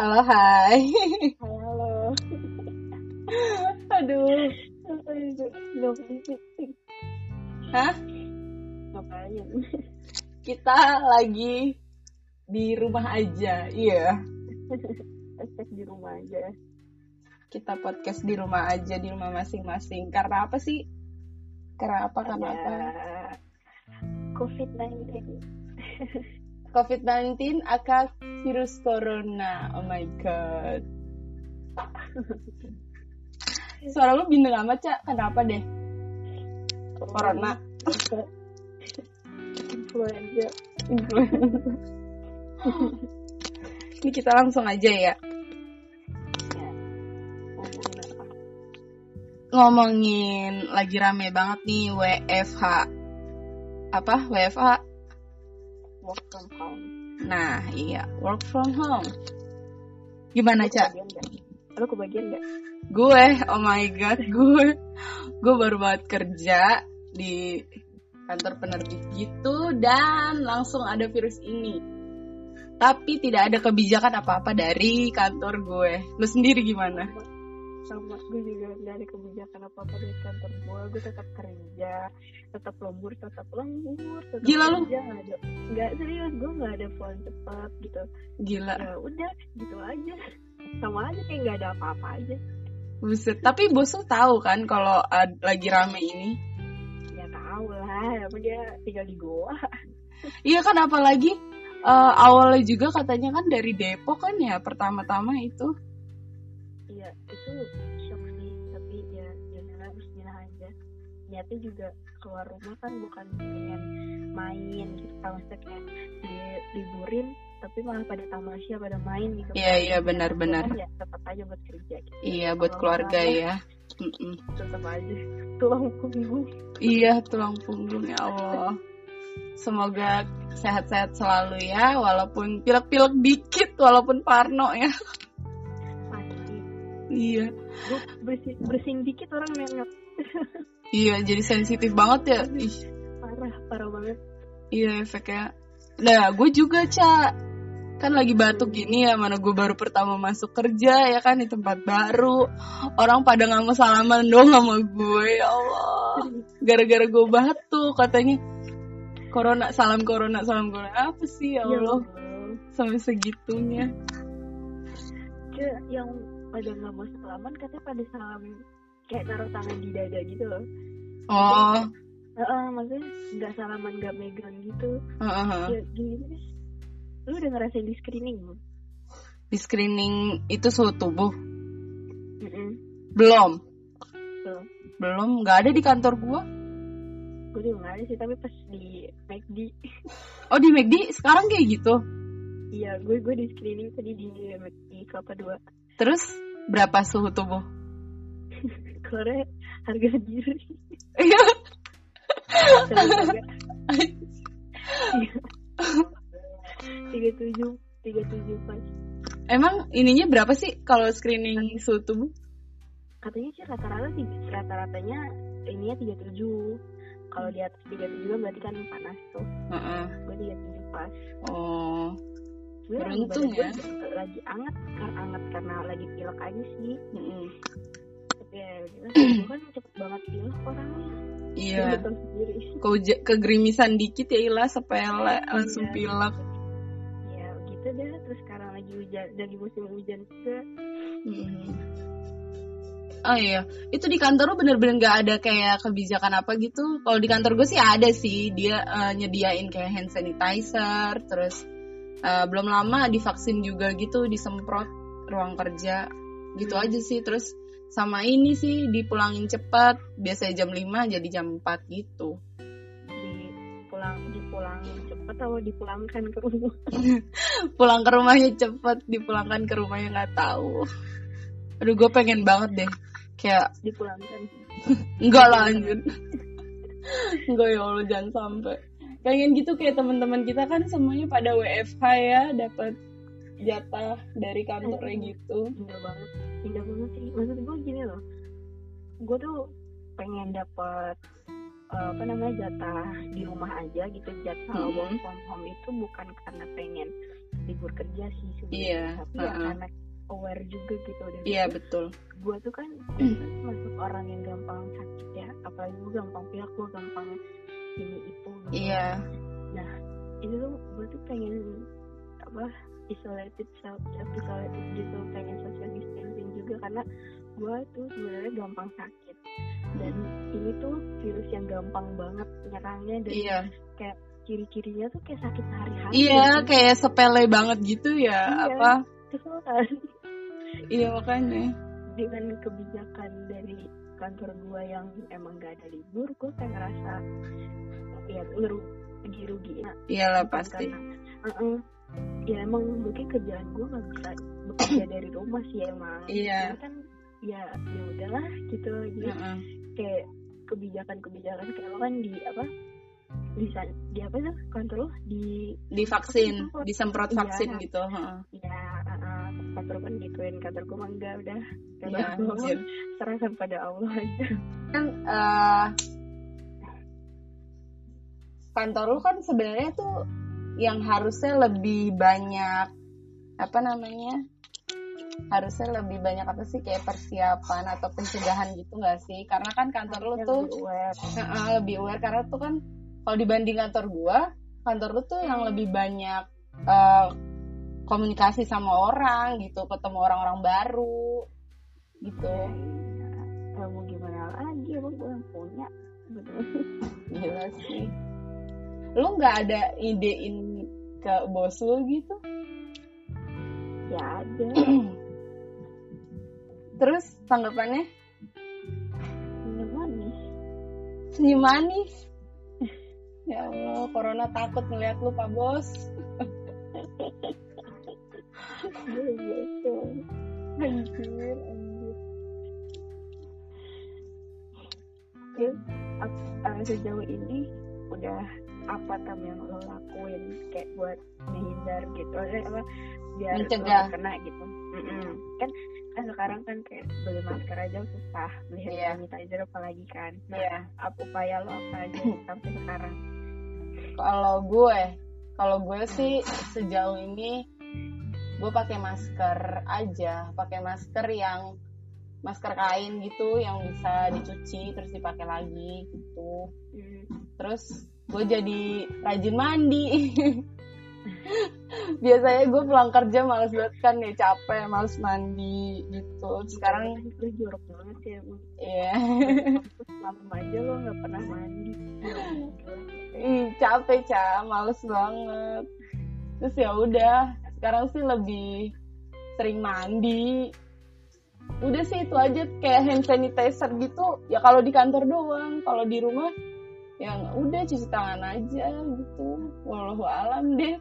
Halo, hai. Halo. Aduh. Hah? Ngapain? Kita lagi di rumah aja. Iya. Podcast di rumah aja. Kita podcast di rumah aja, di rumah masing-masing. Karena apa sih? Karena apa? Karena apa? COVID-19. COVID-19 akan virus corona. Oh my god. Suara lu bintang amat, Cak. Kenapa deh? Corona. Influenza. Ini kita langsung aja ya. Ngomongin lagi rame banget nih WFH. Apa? WFH? Work from home. Nah, iya, work from home. Gimana, Cak? Lu kebagian nggak? Gue, oh my god, gue gue baru banget kerja di kantor penerbit gitu dan langsung ada virus ini. Tapi tidak ada kebijakan apa-apa dari kantor gue. Lu sendiri gimana? Sama gue juga nggak ada kebijakan apa-apa dari kantor gue. Gue tetap kerja, tetap lembur, tetap lembur, tetap Gila lu. nggak serius. Gue nggak ada pulang cepat gitu. Gila, Ya udah, gitu aja. Sama aja kayak nggak ada apa-apa aja. buset. Tapi bos lu tahu kan kalau uh, lagi rame ini? Ya tahu lah, apa dia tinggal di goa. Iya kan apalagi uh, awalnya juga katanya kan dari Depok kan ya pertama-tama itu. Iya, itu shock sih. Tapi ya, ya udahlah, bismillah aja. Niatnya juga keluar rumah kan bukan pengen main gitu. Kalau misalnya kayak di, liburin, tapi malah pada tamasya, pada main gitu. Iya, iya, benar-benar. Ya, tetap aja buat kerja gitu. Iya buat Kalau keluarga ya. Tetap aja. Tulang punggung. Iya tulang punggung ya Allah. Semoga sehat-sehat selalu ya, walaupun pilek-pilek dikit, walaupun Parno ya. Iya, Gue bersin, bersin dikit orang nengok. iya jadi sensitif banget ya. Ih, Parah, parah banget. iya efeknya. Nah, gue juga cak. Kan lagi batuk gini ya, mana gue baru pertama masuk kerja ya kan di tempat baru. Orang pada nggak mau salaman dong sama gue, ya Allah. Gara-gara gue batuk katanya. Corona, salam corona, salam corona. Apa sih ya Ya Allah? Allah. Sampai segitunya. Yang pada nggak mau salaman katanya pada salam kayak taruh tangan di dada gitu loh. Oh, Heeh, maksudnya nggak salaman nggak megang gitu. heeh. Ya gini deh. Lu udah ngerasain di screening belum? di screening itu suhu tubuh Mm-mm. belum Belum. belum nggak ada di kantor gua Gue juga nggak ada sih, tapi pas di McD. oh di McD sekarang kayak gitu Iya, gue gue di screening tadi di McD Kelapa 2. Terus berapa suhu tubuh Keluarnya harga diri. iya Tiga tujuh, tiga tujuh pas. emang ininya berapa sih kalau screening suhu tubuh Katanya sih rata-rata sih rata-ratanya ininya tiga tujuh. Kalau di atas tiga tujuh berarti kan panas tuh. Heeh. Gue tiga tujuh pas. oh Beruntung ya. gue lagi anget karena anget karena lagi pilek aja sih. Mm-mm. Tapi ya kan cepet banget pilek orangnya. iya. Keuja- kegerimisan dikit ya ilah sepele langsung Iya. pilek Ya gitu deh. Terus sekarang lagi hujan dan di musim hujan juga. Mm. Oh iya, itu di kantor lu bener-bener nggak ada kayak kebijakan apa gitu. Kalau di kantor gue sih ada sih, dia eh, nyediain kayak hand sanitizer, terus eh, belum lama divaksin juga gitu, disemprot ruang kerja, gitu Hmm. aja sih. Terus sama ini sih dipulangin cepat, biasanya jam 5 jadi jam 4 gitu. Di pulang dipulangin cepet atau dipulangkan ke rumah. Pulang ke rumahnya cepet, dipulangkan ke rumahnya nggak tahu. Aduh, gue pengen banget deh, kayak Dipulangkan. Enggak lah anjir. Enggak ya Allah jangan sampai. Pengen gitu kayak teman-teman kita kan semuanya pada WFH ya, dapat jatah dari kantornya gitu. Indah banget. Indah banget sih. Maksud gue gini loh. Gue tuh pengen dapet eh, apa namanya jatah di rumah aja gitu jatah Mhm. work from home itu bukan karena pengen libur kerja sih sebenarnya Iya, tapi ya uh-uh. karena aware juga gitu dan iya betul gue tuh kan kan masuk orang yang gampang sakit ya apalagi gue gampang pilek gue gampang ini itu gitu. iya itu tuh gue tuh pengen apa isolated self self isolated gitu pengen social distancing juga karena gue tuh sebenarnya gampang sakit dan ini tuh virus yang gampang banget nyerangnya dan iya ciri-cirinya tuh kayak sakit sehari-hari iya gitu. kayak sepele banget gitu ya Iya. apa kesel kan iya makanya dengan kebijakan dari kantor gue yang emang gak ada libur gue kayak ngerasa ya rugi rugi iyalah pasti Heeh. ya emang mungkin kerjaan gue nggak bisa bekerja dari rumah sih emang Iya. Tapi kan ya ya udahlah gitu jadi Heeh. kayak kebijakan-kebijakan kayak lo kan di apa di san- di apa tuh kantor lo di divaksin disemprot Iya. vaksin gitu heeh. ya uh, kantor kan gituin kantor gue mah enggak udah Iya, gua, anjir. serahkan pada Allah aja kan eh, kantor lu kan sebenarnya tuh yang harusnya lebih banyak apa namanya harusnya lebih banyak apa sih kayak persiapan atau pencegahan gitu nggak sih karena kan kantor lu Harusnya tuh lebih aware. Heeh, lebih aware karena tuh kan kalau dibanding kantor gua kantor lu tuh yang lebih banyak eh, komunikasi sama orang gitu ketemu orang-orang baru gitu. Ya, mau gimana lagi? Emang gue yang punya. Gila sih. Lu nggak ada idein ke bos lu gitu? Ya ada. Terus tanggapannya? Minum manis. Senyum manis ya Allah corona takut ngeliat lu pak bos gitu anjir anjir terus ap- eh, sejauh ini udah apa tam yang lo lakuin kayak buat menghindar gitu apa biar Mencegah. kena gitu Mm-mm. kan kan sekarang kan kayak beli masker aja susah beli hand Iya. sanitizer apalagi kan nah, Iya. apa upaya lo apa aja sampai sekarang kalau gue kalau gue sih sejauh ini gue pakai masker aja. Pakai masker yang masker kain gitu yang bisa dicuci terus dipakai lagi gitu. Hmm. terus gue jadi rajin mandi biasanya gue pulang kerja males banget kan ya capek males mandi gitu. Sekarang lu jorok banget ya Bu. ya Terus lama aja lo nggak pernah mandi. Ih, capek ca. Males banget. Terus ya udah sekarang sih lebih sering mandi. Udah sih itu aja kayak hand sanitizer gitu. Ya kalau di kantor doang kalau di rumah yang udah cuci tangan aja gitu. Walau alam deh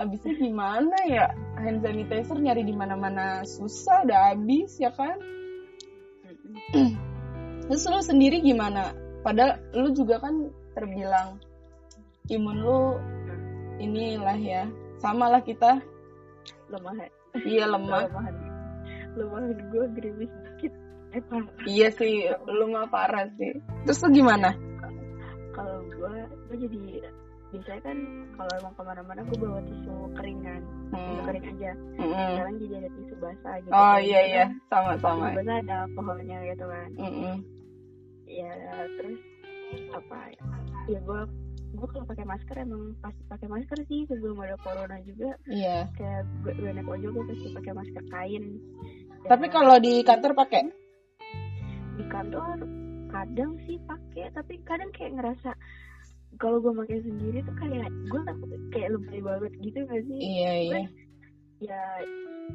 habisnya gimana ya? Hand sanitizer nyari di mana-mana susah udah habis ya kan? Terus lu sendiri gimana? Padahal lu juga kan terbilang imun lu inilah ya sama lah kita. Lemah ya? Iya lemah. Lemahan lemahan gue gerimis dikit. Eh parah. Iya sih lu mah parah sih. Terus lu gimana? Kalau gue gue jadi biasanya kan kalau emang ke mana-mana gue bawa tisu kering kan. Tisu Hmm, kering aja. Mm-mm. sekarang jadi ada tisu basah gitu oh Kan. iya iya. Sama tisu sama basah ada alkoholnya gitu kan. Mm-mm. ya terus apa ya? Ya gue gue kalau pakai masker emang pasti pakai masker sih sebelum ada corona juga. Iya. Kayak gue, gue naik ojol gue pasti pakai masker kain. Dan tapi kalau di kantor pakai? Di kantor kadang sih pakai tapi kadang kayak ngerasa kalau gue pakai sendiri tuh kayak gue takut kayak lebih banget gitu gak sih? Iya iya. Ya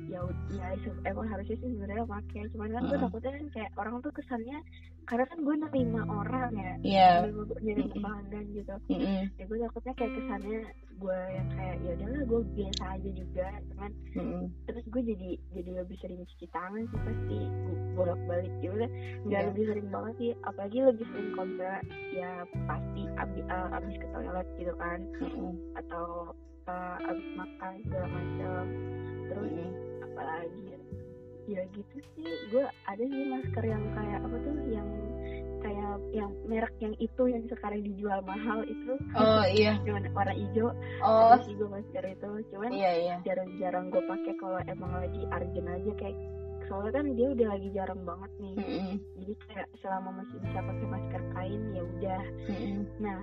ya ya emang harusnya sih sebenarnya pakai cuman kan gue Heeh. takutnya kan kayak orang tuh kesannya karena kan gue nerima orang ya iya nerima nerima Mm-mm. pelanggan gitu Mm-mm. ya gue takutnya kayak kesannya gue yang kayak ya udahlah gue biasa aja juga cuman Mm-mm. terus gue jadi jadi lebih sering cuci tangan sih pasti bolak balik ya udah nggak Iya. lebih sering banget sih apalagi lebih sering misalnya ya pasti abis, abis ke toilet gitu kan Mm-mm. atau uh, abis makan segala macam terus Mm-mm. Apalagi ya? ya gitu sih gue ada sih masker yang kayak apa tuh yang kayak yang merek yang itu yang sekarang dijual mahal itu. Oh iya. Cuman warna hijau. Oh. Sih gue masker itu. Cuman iya iya. jarang-jarang gue pakai kalau emang lagi urgent aja kayak soalnya kan dia udah lagi jarang banget nih. Mm-mm. jadi kayak selama masih bisa pakai masker kain ya udah. Mm-mm. nah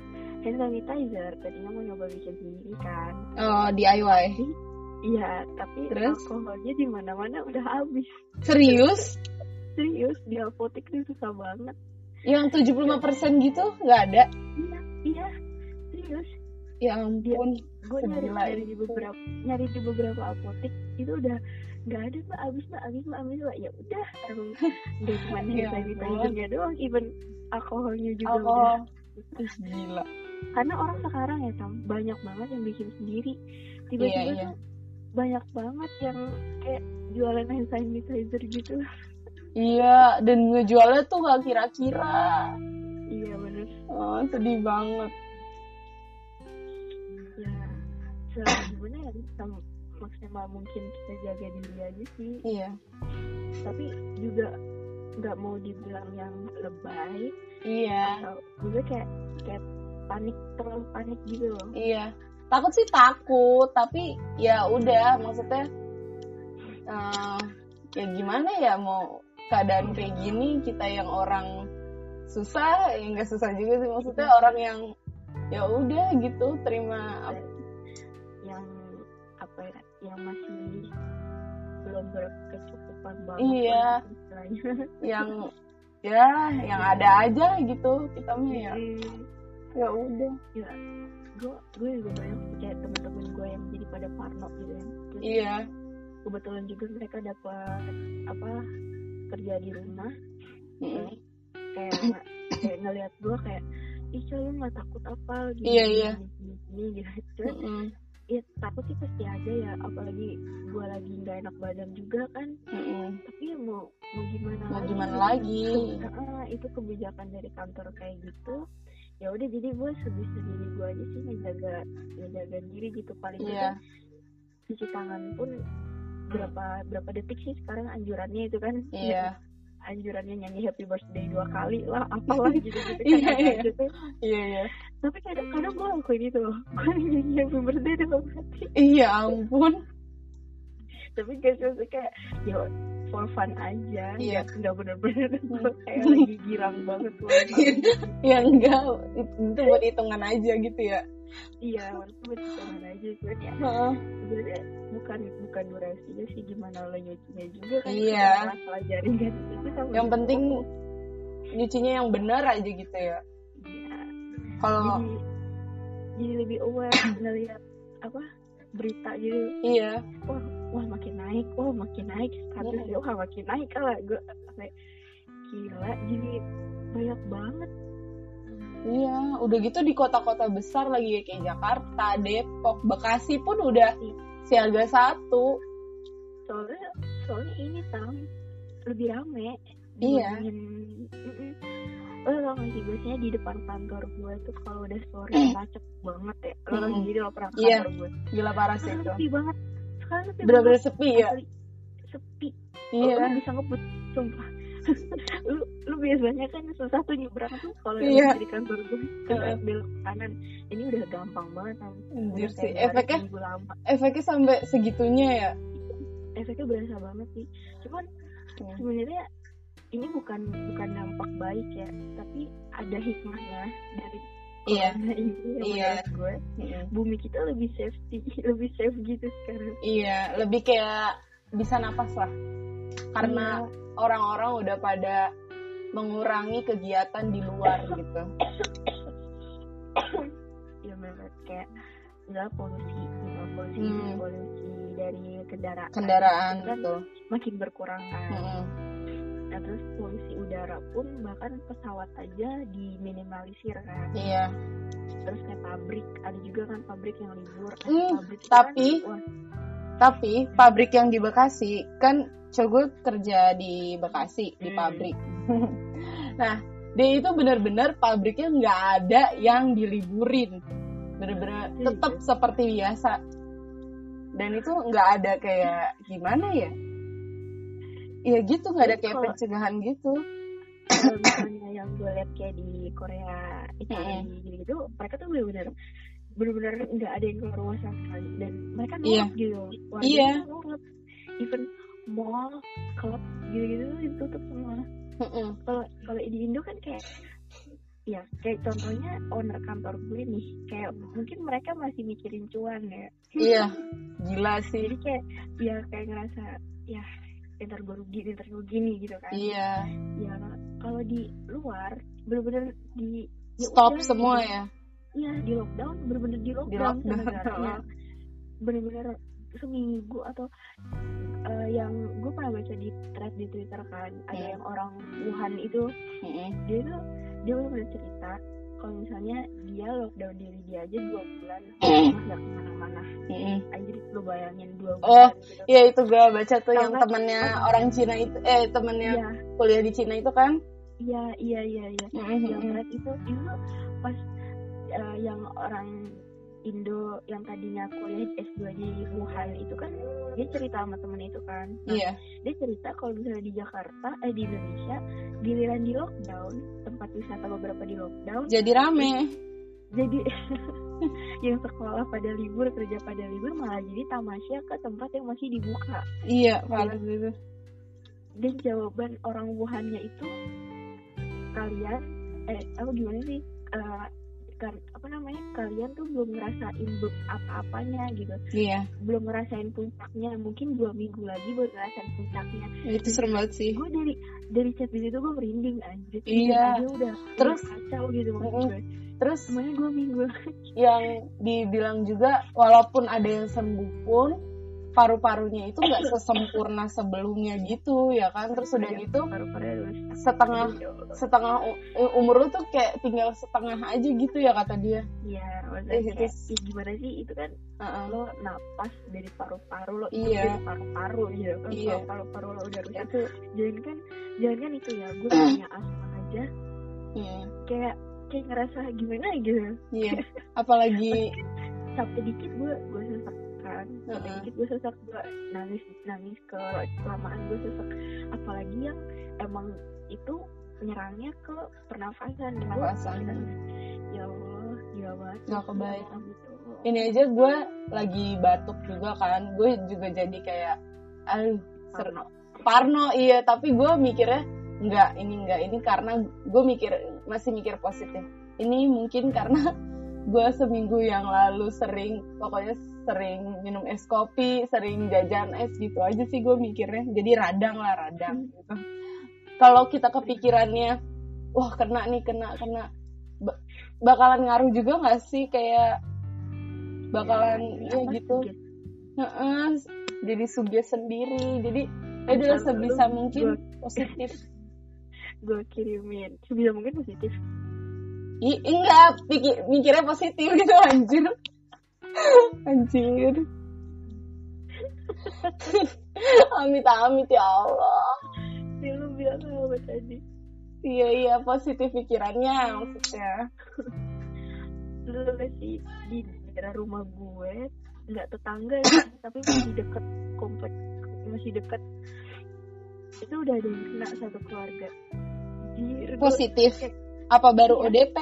hand sanitizer tadinya mau nyoba bikin sendiri kan. Oh DIY iya tapi Terus? alkoholnya di mana-mana udah habis. Serius? Serius di apotek tuh susah banget. Yang 75% gitu nggak ada? Iya iya serius. Ya ampun gue nyari nyari di beberapa nyari di beberapa apotek itu udah nggak ada mbak. Abis mbak. Abis mbak. Abis mbak. Ya udah emang nggak cuma hand Ya sanitizernya doang even alkoholnya juga udah alkohol Ih, gila. Karena orang sekarang ya Tam banyak banget yang bikin sendiri. Tiba-tiba Iya, iya. tuh banyak banget yang kayak jualan hand sanitizer gitu. Iya dan ngejualnya tuh nggak kira-kira. Iya bener. Oh, sedih banget. Ya segimana ya sama maksimal mungkin kita jaga diri aja sih. Iya. Tapi juga nggak mau dibilang yang lebay iya. atau juga kayak kayak panik terlalu panik gitu loh. Iya, takut sih takut, tapi ya udah maksudnya eh, ya gimana ya mau keadaan kayak gini kita yang orang susah, ya nggak susah juga sih maksudnya orang yang ya udah gitu terima apa- yang apa ya yang masih belum berkecukupan banget Iya. yang ya yang ada aja gitu kita mah ya. Ya udah. ya gue gue juga banyak kayak teman-teman gue yang jadi pada parno gitu kan Terus iya kebetulan juga mereka dapat apa kerja di rumah Mm-mm. kayak kayak ngelihat gue kayak ih lu nggak takut apa gini Iya, iya. gini, gini, gitu Cuman, Mm-mm. ya takut sih pasti ada ya apalagi gue lagi nggak enak badan juga kan Mm-mm. tapi ya mau mau gimana mau lagi gimana gitu. lagi Heeh, itu kebijakan dari kantor kayak gitu ya udah jadi gue sebisa diri gue aja sih ngejaga ngejaga diri gitu. Paling iya. tidak cuci tangan pun berapa berapa detik sih sekarang anjurannya itu kan? Iya. Anjurannya nyanyi happy birthday dua kali lah apalah gitu gitu Iya, iya. gitu iya iya. Tapi kadang-kadang gue lakuin itu loh. Gue nyanyi happy birthday dalam hati. Iya ampun. Tapi gak sih kayak ya for fun aja Iya. ya nggak bener-bener gue kayak lagi girang banget loh ya enggak. Itu buat hitungan aja gitu ya. Iya waktu buat hitungan aja cuman ya sebenarnya bukan bukan durasinya sih gimana lo nyucinya juga kan Iya. masalah masalah jaringan itu sama yang penting nyucinya yang benar aja gitu ya. Iya. kalau jadi jadi lebih aware ngelihat apa berita gitu. Iya. Wah wah makin naik. Wah makin naik. Statusnya wah. Makin naik. Lah gue kayak gila jadi banyak banget. Iya udah gitu di kota-kota besar lagi kayak Jakarta Depok Bekasi pun udah siaga satu. Soalnya soalnya ini tam lebih rame Iya. lo tau gak sih biasanya di depan kantor gue tuh kalau udah sore macet banget ya. Lo Mm-mm. sendiri lo pernah Iya. kantor gue gila parah sih itu. banget sepi bener-bener banget sepi ya? sepi. Iya. Lo bisa ngebut sumpah. Lu lu biasanya kan susah tuh nyebrang tuh kalau Iya. dari kantor gue ke belok kanan. Ini udah gampang banget Udah sih. efeknya efeknya sampai segitunya ya? Efeknya berasa banget sih. Cuman Hmm. sebenarnya ini bukan bukan dampak baik ya. Tapi ada hikmahnya dari Iya. Iya. menurut gue Mm-mm. bumi kita lebih safety lebih safe gitu sekarang iya lebih kayak bisa napas lah karena orang-orang udah pada mengurangi kegiatan di luar gitu ya memang kayak nggak polusi gitu polusi Hmm. polusi dari kendaraan kendaraan kan gitu makin berkurang kan Mm-mm. Nah terus polusi udara pun bahkan pesawat aja diminimalisir kan iya terus kayak pabrik ada juga kan pabrik yang libur Nah, Hmm, pabrik tapi- kan, wah, Tapi pabrik yang di Bekasi kan cowok kerja di Bekasi di Hmm. pabrik. nah dia itu benar-benar pabriknya nggak ada yang diliburin, bener-bener Hmm. tetap seperti biasa. Dan itu nggak ada kayak gimana ya? Ya gitu nggak ada kayak pencegahan gitu. kalau misalnya yang gue lihat kayak di Korea Mm-mm. gitu mereka tuh bener-bener bener-bener nggak ada yang keluar rumah sama sekali dan mereka Iya. nurut gitu warga Iya. nurut even mall klub gitu-gitu tuh ditutup semua kalau kalau di Indo kan kayak ya kayak contohnya owner kantor gue nih kayak mungkin mereka masih mikirin cuan ya Iya, gila sih. jadi kayak ya kayak ngerasa ya ntar gue rugi ntar gue gini gitu kan Iya, ya kalau di luar bener-bener di ya stop udah, semua gitu. ya. Iya di lockdown bener-bener di lockdown lockdown. sebenarnya bener-bener seminggu atau eh, yang gue pernah baca di thread di twitter kan ada Hmm. yang orang Wuhan itu Mm-mm. dia tuh dia bener cerita kalau misalnya dia lockdown diri dia aja dua bulan nggak ke mana-mana Mm-mm. anjir lu bayangin dua Hmm. Oh, bulan gitu Iya itu gue baca tuh yang Karena- temennya orang Cina itu, eh temennya iya kuliah di Cina itu kan. iya iya iya iya Mm-mm. yang thread itu itu pas eh, yang orang Indo yang tadinya kuliah S2 di Wuhan itu kan dia cerita sama temen itu kan Nah, Iya, dia cerita kalau misalnya di Jakarta eh di Indonesia giliran di lockdown tempat wisata beberapa di lockdown jadi rame. jadi yang sekolah pada libur kerja pada libur malah jadi tamasya ke tempat yang masih dibuka Iya, parah gitu. dan jawaban orang Wuhannya itu kalian eh apa gimana sih kan apa namanya kalian tuh belum ngerasain be- apa-apanya gitu. Iya, belum ngerasain puncaknya mungkin dua minggu lagi baru ngerasain puncaknya. Itu serem banget sih. gue dari dari chat di situ gue merinding anjir. Iya. Dia udah Terus- udah kacau gitu gue Terus semuanya gue minggu. yang dibilang juga walaupun ada yang sembuh pun paru-parunya itu nggak sesempurna sebelumnya gitu ya kan? Terus udah gitu paru-paru setengah setengah u- umur lu tuh kayak tinggal setengah aja gitu ya kata dia. Iya, Eh, maksudnya "Ih, gimana sih? Itu kan Heeh. lo napas dari paru-paru lo Iya. dari paru-paru gitu kan? Iya. kalau paru-paru lo udah rusak itu jangan kan jangan kan itu ya gue punya asma aja. Iya. Kayak kayak ngerasa gimana gitu. Iya apalagi sampai dikit gue gue sesak kan. Sampai dikit gue sesak gue nangis nangis ke kelamaan gue sesak apalagi yang emang itu nyerangnya ke pernafasan Gua Pernafasan. ya Allah gila banget Nggak kebayang. gitu. ini aja gue lagi batuk juga kan. Gue juga jadi kayak aduh Parno. Parno iya. Tapi gue mikirnya nggak ini nggak ini karena gue mikir masih mikir positif. Ini mungkin karena gue seminggu yang lalu sering pokoknya sering minum es kopi sering jajan es gitu aja sih gue mikirnya. Jadi radang lah radang gitu. Kalau kita kepikirannya wah kena nih kena kena. Ba- bakalan ngaruh juga nggak sih? Kayak bakalan ya, apa, gitu. suges. Heeh, jadi suges sendiri. Jadi ya udah Kalau sebisa lu- mungkin gua- positif. Gue kirimin. Sebisa mungkin positif. I, enggak pikir, mikirnya positif gitu anjir anjir. Amit amit ya Allah. Ya lu bilang apa tadi iya iya positif pikirannya maksudnya. Lu sih di daerah rumah gue nggak tetangga sih, tapi masih deket komplek masih deket. Itu udah ada yang kena satu keluarga. Gua positif. Kayak- apa baru Iya. ODP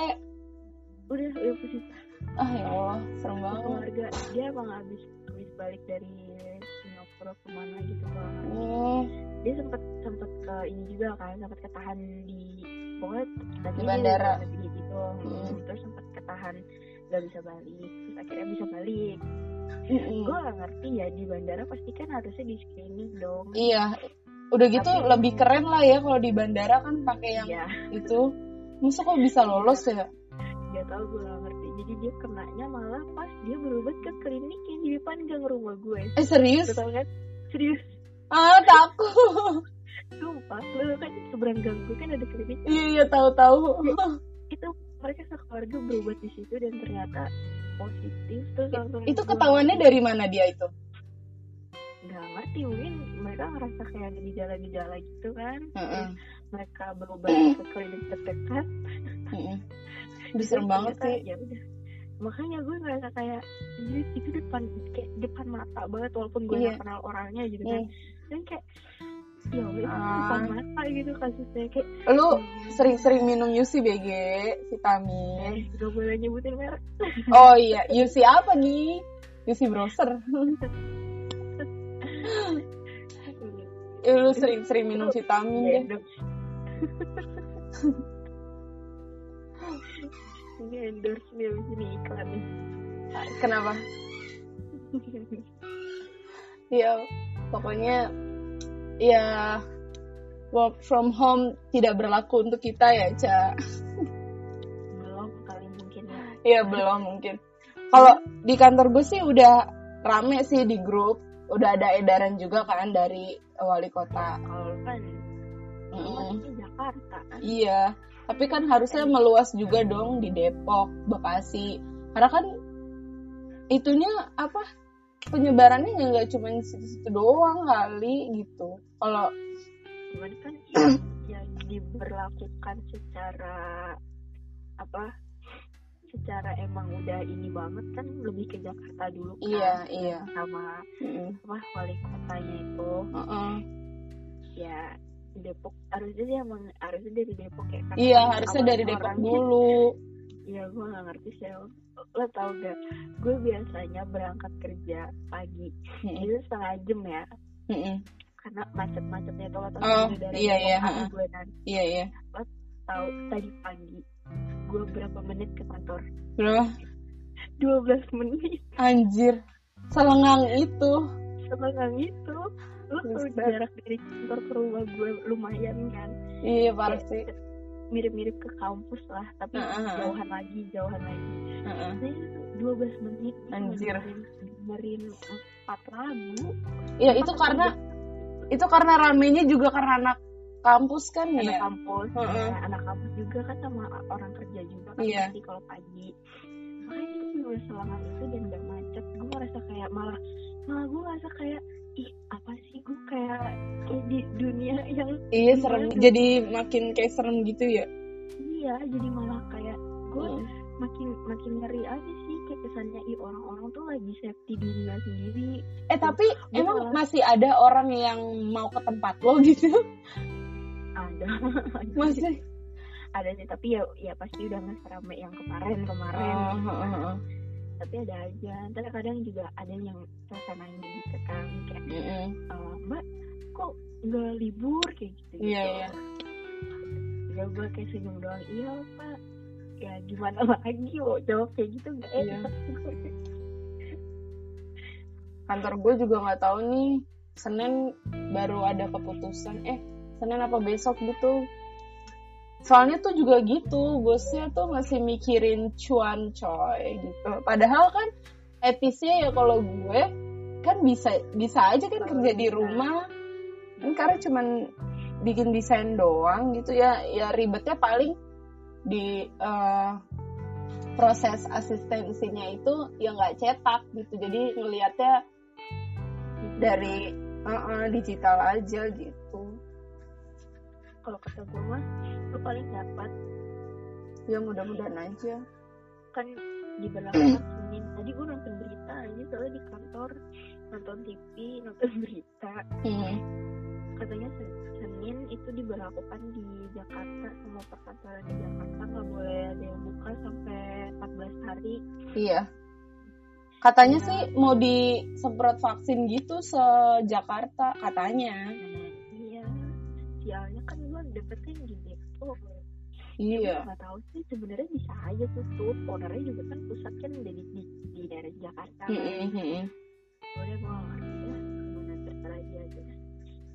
udah udah positif ah ya Allah serem banget. keluarga. Dia emang habis habis balik dari Singapura ke mana gitu kan Hmm, dia sempat sempat ke ini juga kan sempat ketahan di pokoknya Di bandara. dia gitu. Hmm. terus sempat ketahan nggak bisa balik. Terus akhirnya bisa balik. Mm-mm. gue gak ngerti ya di bandara pasti kan harusnya di screening dong. Iya. Udah gitu Tapi- lebih keren lah ya kalau di bandara kan pakai yang iya. itu. Masa kok bisa lolos ya? Gak tau gue gak ngerti jadi dia kenanya malah pas dia berobat ke klinik yang di depan gang rumah gue. Eh serius? Tau kan? Serius. Ah takut. Sumpah lu kan seberang gang gue kan ada klinik. Iya iya tahu tahu itu mereka sekeluarga berobat di situ dan ternyata positif terus langsung itu ketahuannya dari mana dia itu? Nggak ngerti mungkin mereka ngerasa kayak ada gejala-gejala gitu kan. Heeh. Terus mereka berobat ke klinik terdekat. Mm-mm. Aduh, serem Terus banget sih ya udah makanya gue ngerasa kayak "Anjir, itu depan kayak depan mata banget walaupun gue Iya. nggak kenal orangnya gitu kan dan kayak ya Allah itu Ah. depan mata gitu kasusnya kayak Lu sering-sering minum UC BG eh, vitamin. gak boleh nyebutin merek Oh iya, UC apa nih? UC browser. Eh, lu sering-sering minum vitamin deh. endorse ini endorse nih abis ini iklan nih Kenapa? Ya, pokoknya ya work from home tidak berlaku untuk kita ya, Ca. belum kali mungkin ya Iya, belum mungkin. Kalau di kantor gue sih udah rame sih di grup. Udah ada edaran juga kan dari wali kota. kalau kan masih Jakarta kan Iya, tapi kan harusnya meluas juga dong di Depok, Bekasi. Karena kan itunya apa penyebarannya ya nggak cuma situ-situ doang kali gitu. Kalau cuman kan yang diberlakukan secara apa secara emang udah ini banget kan lebih ke Jakarta dulu kan Iya, iya. sama mm, apa wali kotanya itu uh-uh. ya Depok. Harusnya dia emang harusnya dari Depok ya kan iya harusnya dari Depok orangnya- dulu. Iya gue gak ngerti sih. Lo tau gak gue biasanya berangkat kerja pagi. Mm-mm, itu setengah jam ya. Mm-mm. karena macet-macetnya itu lo tau Oh, dari iya, iya, gue kan. Iya iya. tahu tadi pagi gue berapa menit ke kantor? Berapa? 12 menit. Anjir, selengang itu. setengah itu Buset. jarak dari kantor ke rumah gue lumayan kan Iya sih. mirip-mirip ke kampus lah tapi Ha-ha. jauhan lagi jauhan lagi Uh-uh. nah itu 12 menit Anjir. dengerin, empat lagu Ya itu karena itu karena ramenya juga karena anak kampus kan anak ya. kampus Heeh. ya, anak kampus juga kan sama orang kerja juga kan Iya. pasti kalau pagi makanya itu selangan itu dan gak macet gue ngerasa kayak malah malah gue ngerasa kayak ih apa sih gue kayak kayak di dunia yang Iya serem. Gimana? Jadi makin kayak serem gitu ya. iya jadi malah kayak gue Hmm. makin makin ngeri aja sih kayak kesannya ih orang-orang tuh lagi safety dirinya sendiri Eh tapi Gua emang malah- masih ada orang yang mau ke tempat lo gitu? ada Masih. ada sih tapi ya ya pasti udah nggak serame yang kemarin kemarin Oh, heeh, heeh. Tapi ada aja ntar kadang juga ada yang suasananya gitu kan kayak Mm-mm. "Eh, mbak kok nggak libur kayak gitu Iya iya. ya gue kayak senyum doang iya pak ya gimana lagi mau jawab kayak gitu nggak Iya. enak Kantor gue juga nggak tahu nih. Senin baru ada keputusan. Eh Senin apa besok gitu? Soalnya tuh juga gitu, bosnya tuh masih mikirin cuan coy gitu. Padahal kan etisnya ya kalau gue kan bisa bisa aja kan kerja di rumah. Kan karena cuman bikin desain doang gitu ya, ya ribetnya paling di eh, proses asistensinya itu ya nggak cetak gitu. Jadi ngelihatnya dari eh, eh, digital aja gitu. kalau kata gue mah lu paling dapat. Ya mudah-mudahan aja. kan diberlakukan Senin tadi gue nonton berita aja soalnya di kantor. Nonton TV nonton berita. Hmm. katanya Se- Senin itu diberlakukan di Jakarta. Semua perkantoran di Jakarta nggak boleh ada yang buka sampai 14 hari. Iya. Katanya sih mau disemprot vaksin gitu se Jakarta katanya. iya. Sialnya kan gue dapetin di Depok Iya. nggak tahu sih sebenarnya bisa aja tutup ownernya juga kan pusat kan di, di, di daerah Jakarta kan Mm-mm. boleh gue ngerti ya gimana terserah dia aja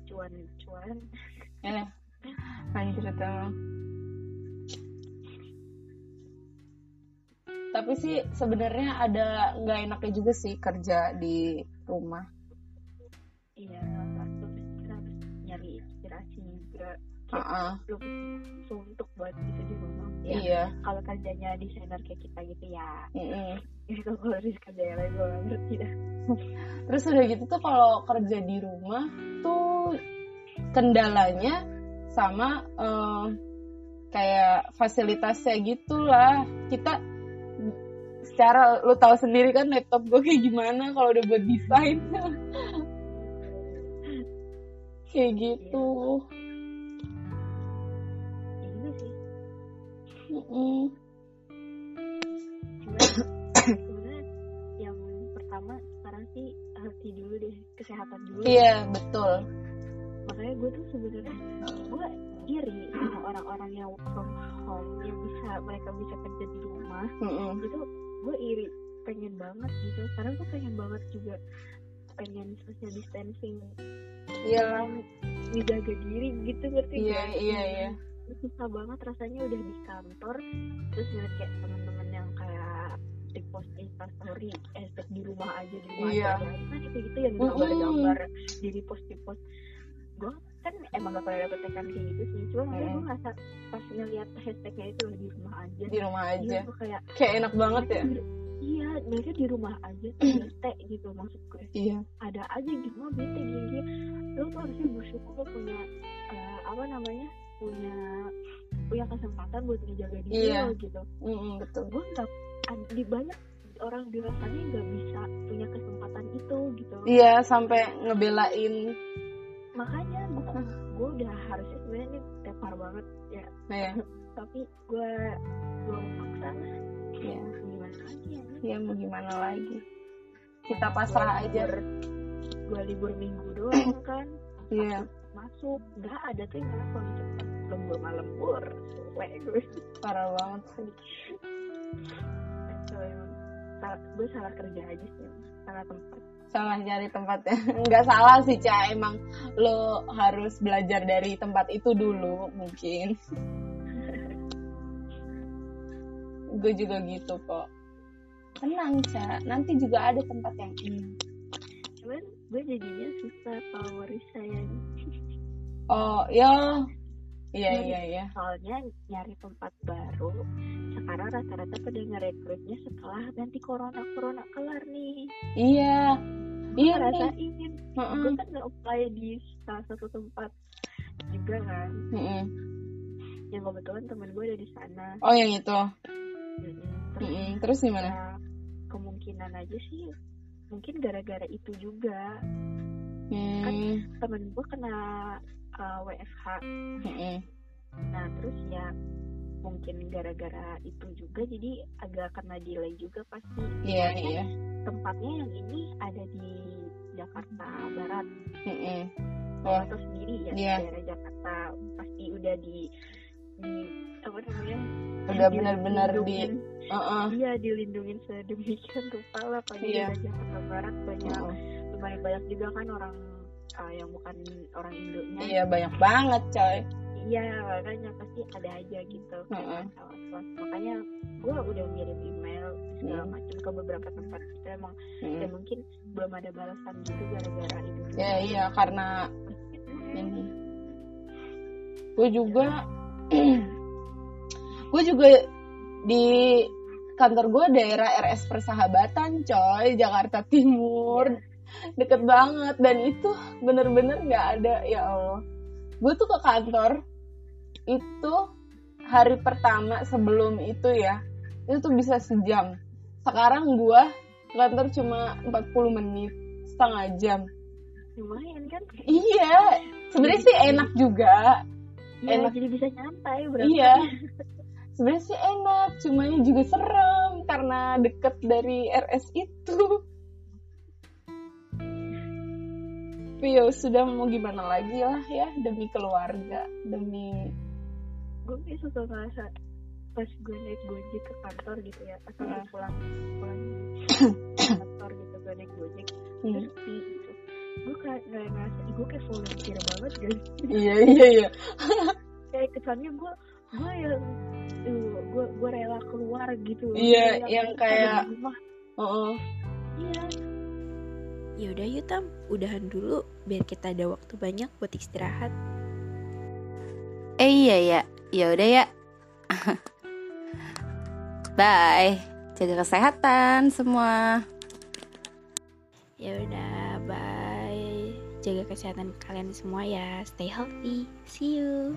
cuan cuan Eh, anjir itu emang. Tapi sih sebenarnya ada nggak enaknya juga sih kerja di rumah. iya satu kita harus nyari inspirasi juga Heeh. lu suntuk buat itu di rumah ya Iya. kalau kerjanya desainer kayak kita gitu ya Mm-mm. itu kalau harus kerja yang lain gue ngerti dah Terus udah gitu tuh kalau kerja di rumah tuh kendalanya sama eh, kayak fasilitasnya gitulah. Kita secara lu tahu sendiri kan laptop gue kayak gimana kalau udah buat desain. kayak gitu ya Cuman sebenarnya yang pertama sekarang sih healthy dulu deh kesehatan dulu. Iya betul. Makanya gue tuh sebenarnya gue iri sama orang-orang yang from home yang bisa mereka bisa kerja di rumah. Mm-mm. itu gue iri pengen banget gitu. Karena gue pengen banget juga pengen social distancing. Iyalah menjaga diri gitu ngerti iya iya iya susah banget rasanya udah di kantor terus ngeliat kayak teman-teman yang kayak di post instastory estek di rumah aja di rumah Iya. aja kan itu gitu yang gambar-gambar di repost di post. Gue kan emang gak pernah dapet tekan kayak gitu sih cuma makanya Mm. gue ngerasa pas ngeliat hashtagnya itu di rumah aja. Di rumah Iya, aja. kayak kayak enak banget ya? Di- iya mereka di rumah aja tuh bete gitu maksud gue iya. Ada aja gitu mah bete gini lo tuh harusnya bersyukur lo punya eh, apa namanya punya punya kesempatan buat ngejaga diri Iya. lo gitu. Mm-mm, betul. Gue nggak di banyak orang di rasanya nggak bisa punya kesempatan itu gitu. Iya sampai ngebelain. Makanya gue gue udah harusnya sebenarnya ini tepar banget ya. Nah ya tapi gue gue maksa iya. Gimana lagi ya? Iya mau gimana lagi? Kita pasrah aja. Gue libur minggu doang kan. Iya masuk. Nggak ada tuh yang kalau cepet lembur malam lembur suwe gue parah banget sih. Kacau emang. salah gue salah kerja aja sih salah tempat. Salah cari tempatnya nggak salah sih Ca. Emang lo harus belajar dari tempat itu dulu mungkin. Gue juga gitu kok. Tenang Ca. Nanti juga ada tempat yang enak cuman gue jadinya susah favorit saya oh ya. Iya iya iya. soalnya nyari tempat baru sekarang rata-rata pada ngerekrutnya setelah nanti corona corona kelar nih. Iya. Iya nih rasain Heeh. gue kan nge-apply di salah satu tempat juga kan. Mm-mm. yang kebetulan teman gue ada di sana. Oh yang itu? Terus Mm-mm. terus gimana? ya, kemungkinan aja sih mungkin gara-gara itu juga. Hmm. temen gue kena uh, WFH Mm-mm. nah terus ya mungkin gara-gara itu juga jadi agak kena delay juga pasti iya Soalnya iya tempatnya yang ini ada di Jakarta Barat Mm-mm. oh. oh atau sendiri ya Iya. daerah Jakarta pasti udah di di apa namanya udah benar-benar di. Heeh. iya dilindungin sedemikian rupa lah apalagi Iya. daerah Jakarta Barat banyak Heeh. lumayan banyak juga kan orang uh, yang bukan orang Indonya. Iya banyak banget coy iya makanya pasti ada aja gitu. Heeh. masalah makanya gue udah ngirim email segala Hmm. macam ke beberapa tempat gitu emang. Mm. ya mungkin belum ada balasan gitu gara-gara itu ya iya karena ini. Gue juga gue juga di kantor gue daerah RS Persahabatan coy Jakarta Timur deket banget. Dan itu bener-bener nggak ada ya Allah. Gue tuh ke kantor itu hari pertama sebelum itu ya itu tuh bisa sejam. Sekarang gue ke kantor cuma 40 menit setengah jam. Lumayan kan? Iya sebenarnya sih enak juga. Iya, enak. jadi bisa nyantai berarti. Iya. sebenarnya sih enak cuma juga serem karena deket dari RS itu tapi ya sudah mau gimana lagi lah ya demi keluarga demi gue kayak suka ngerasa pas gue naik gojek ke kantor gitu ya pas gue Heeh. pulang pulang kantor gitu gue naik gojek hmm, terus gitu gue kayak nggak ngerasa gue kayak volunteer banget guys iya iya iya. Kayak kesannya gue gue yang uh, gue gue rela keluar gitu Iya, yang kayak- rumah. Oh, iya Yaudah yuk Tam, udahan dulu biar kita ada waktu banyak buat istirahat. Eh iya ya, ya udah ya. Bye. Jaga kesehatan semua. Ya udah, bye. Jaga kesehatan kalian semua ya. Stay healthy. See you.